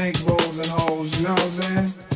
fake rolls and hoes, you know what I'm saying?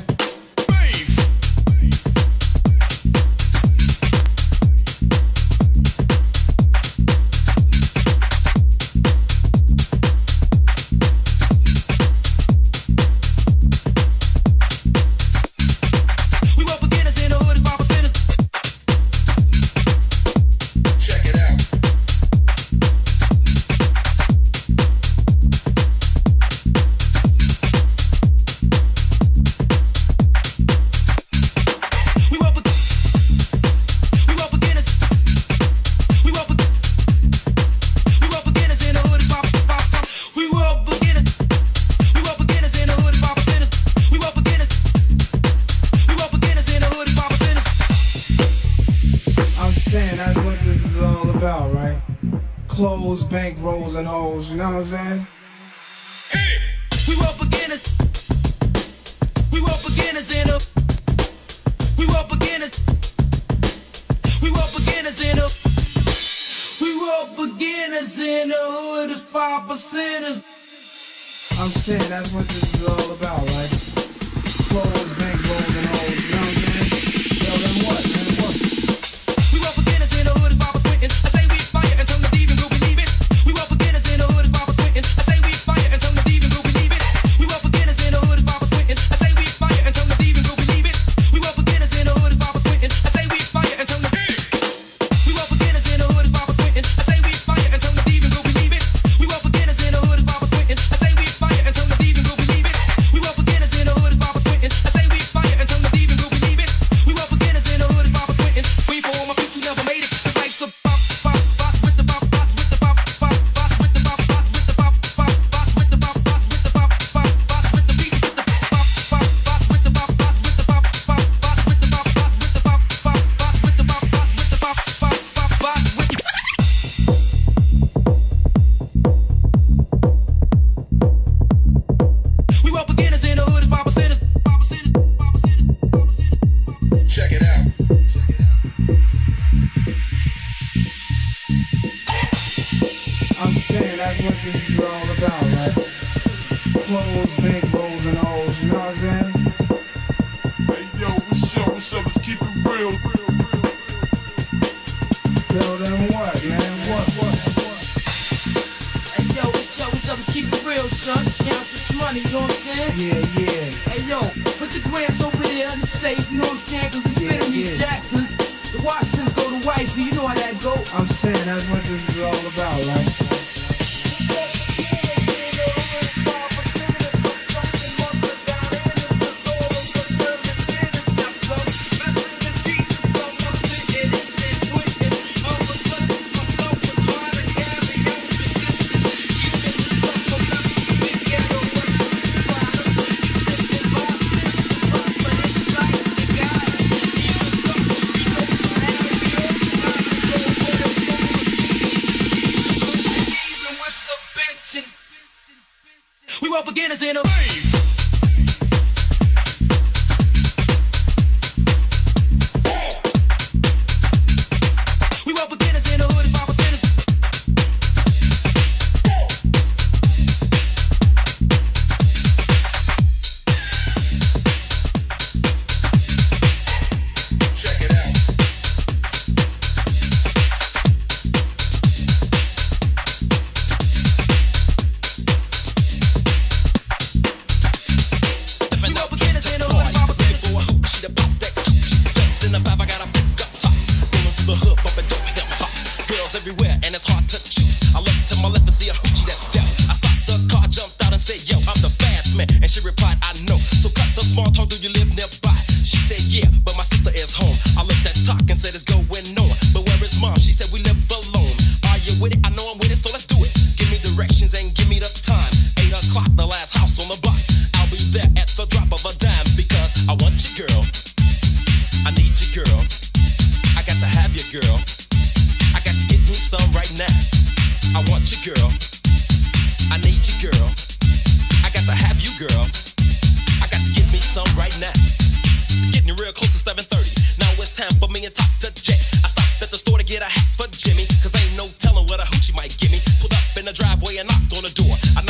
clothes, big rolls and hoes, you know what I'm saying? Hey yo, what's up, what's up, let's keep it real, real, real. Yo, then what, man, what, what? Hey yo, what's up, what's up, let's keep it real, son, count this money, you know what I'm saying? Yeah, yeah. Hey yo, put the grants over there in the safe, you know what I'm saying? Cause we yeah, spending yeah. these Jacksons, the Washingtons go to wifey, you know how that go. I'm saying, that's what this is all about, right? I and knocked on the door. I